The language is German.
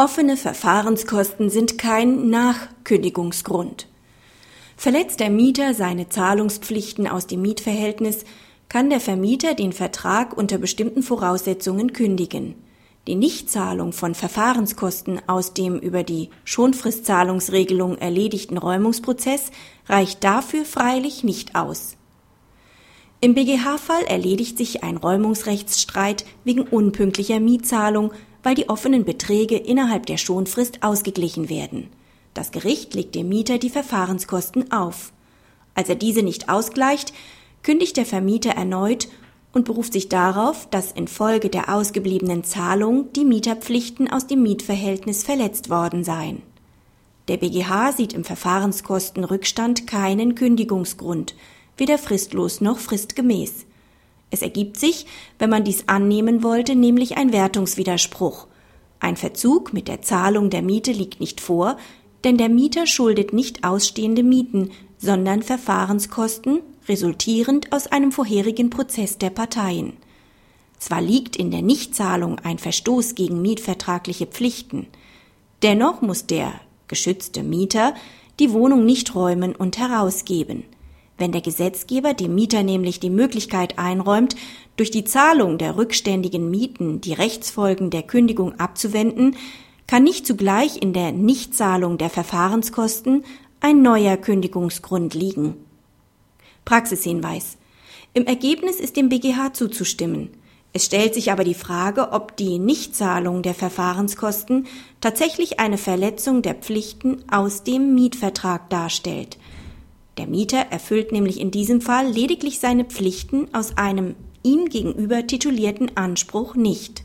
Offene Verfahrenskosten sind kein Nachkündigungsgrund. Verletzt der Mieter seine Zahlungspflichten aus dem Mietverhältnis, kann der Vermieter den Vertrag unter bestimmten Voraussetzungen kündigen. Die Nichtzahlung von Verfahrenskosten aus dem über die Schonfristzahlungsregelung erledigten Räumungsprozess reicht dafür freilich nicht aus. Im BGH-Fall erledigt sich ein Räumungsrechtsstreit wegen unpünktlicher Mietzahlung weil die offenen Beträge innerhalb der Schonfrist ausgeglichen werden. Das Gericht legt dem Mieter die Verfahrenskosten auf. Als er diese nicht ausgleicht, kündigt der Vermieter erneut und beruft sich darauf, dass infolge der ausgebliebenen Zahlung die Mieterpflichten aus dem Mietverhältnis verletzt worden seien. Der BGH sieht im Verfahrenskostenrückstand keinen Kündigungsgrund, weder fristlos noch fristgemäß. Es ergibt sich, wenn man dies annehmen wollte, nämlich ein Wertungswiderspruch. Ein Verzug mit der Zahlung der Miete liegt nicht vor, denn der Mieter schuldet nicht ausstehende Mieten, sondern Verfahrenskosten, resultierend aus einem vorherigen Prozess der Parteien. Zwar liegt in der Nichtzahlung ein Verstoß gegen mietvertragliche Pflichten, dennoch muss der geschützte Mieter die Wohnung nicht räumen und herausgeben. Wenn der Gesetzgeber dem Mieter nämlich die Möglichkeit einräumt, durch die Zahlung der rückständigen Mieten die Rechtsfolgen der Kündigung abzuwenden, kann nicht zugleich in der Nichtzahlung der Verfahrenskosten ein neuer Kündigungsgrund liegen. Praxishinweis. Im Ergebnis ist dem BGH zuzustimmen. Es stellt sich aber die Frage, ob die Nichtzahlung der Verfahrenskosten tatsächlich eine Verletzung der Pflichten aus dem Mietvertrag darstellt – der Mieter erfüllt nämlich in diesem Fall lediglich seine Pflichten aus einem ihm gegenüber titulierten Anspruch nicht.